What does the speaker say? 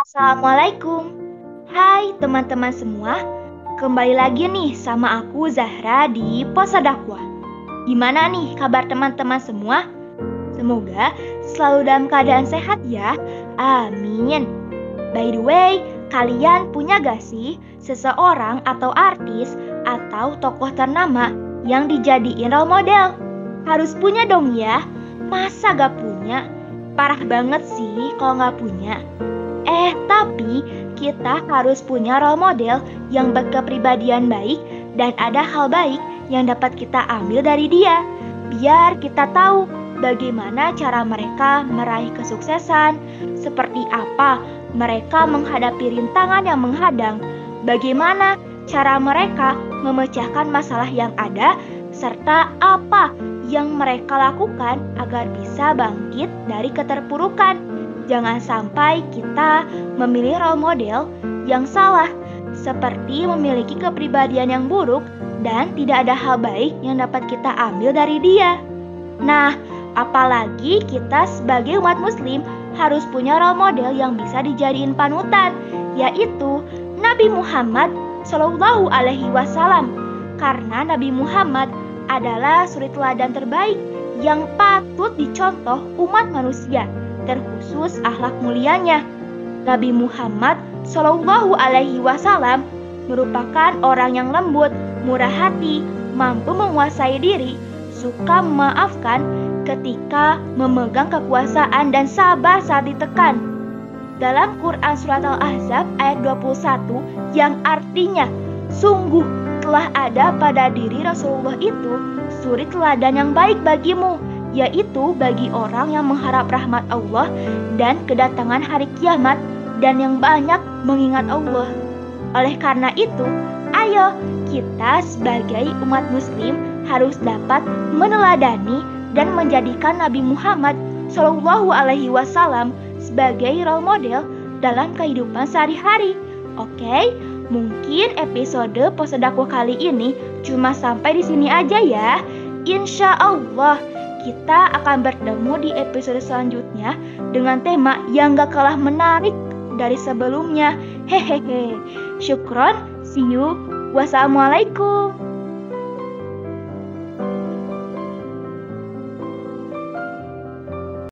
Assalamualaikum. Hai teman-teman semua. Kembali lagi nih sama aku Zahra di Posa Dakwah. Gimana nih kabar teman-teman semua? Semoga selalu dalam keadaan sehat ya. Amin. By the way, kalian punya gak sih seseorang atau artis atau tokoh ternama yang dijadiin role model? Harus punya dong ya. Masa gak punya? Parah banget sih kalau gak punya. Eh, tapi kita harus punya role model yang berkepribadian baik dan ada hal baik yang dapat kita ambil dari dia. Biar kita tahu bagaimana cara mereka meraih kesuksesan, seperti apa mereka menghadapi rintangan yang menghadang, bagaimana cara mereka memecahkan masalah yang ada, serta apa yang mereka lakukan agar bisa bangkit dari keterpurukan. Jangan sampai kita memilih role model yang salah, seperti memiliki kepribadian yang buruk dan tidak ada hal baik yang dapat kita ambil dari dia. Nah, apalagi kita sebagai umat muslim harus punya role model yang bisa dijadiin panutan, yaitu Nabi Muhammad Shallallahu Alaihi Wasallam. Karena Nabi Muhammad adalah suri teladan terbaik yang patut dicontoh umat manusia terkhusus akhlak mulianya. Nabi Muhammad Shallallahu Alaihi Wasallam merupakan orang yang lembut, murah hati, mampu menguasai diri, suka memaafkan ketika memegang kekuasaan dan sabar saat ditekan. Dalam Quran Surat Al-Ahzab ayat 21 yang artinya sungguh telah ada pada diri Rasulullah itu suri teladan yang baik bagimu yaitu bagi orang yang mengharap rahmat Allah dan kedatangan hari kiamat dan yang banyak mengingat Allah. Oleh karena itu, ayo kita sebagai umat muslim harus dapat meneladani dan menjadikan Nabi Muhammad Shallallahu alaihi wasallam sebagai role model dalam kehidupan sehari-hari. Oke, mungkin episode Posedakwa kali ini cuma sampai di sini aja ya. Insya Allah kita akan bertemu di episode selanjutnya dengan tema yang gak kalah menarik dari sebelumnya. Hehehe. Syukron, see you. Wassalamualaikum.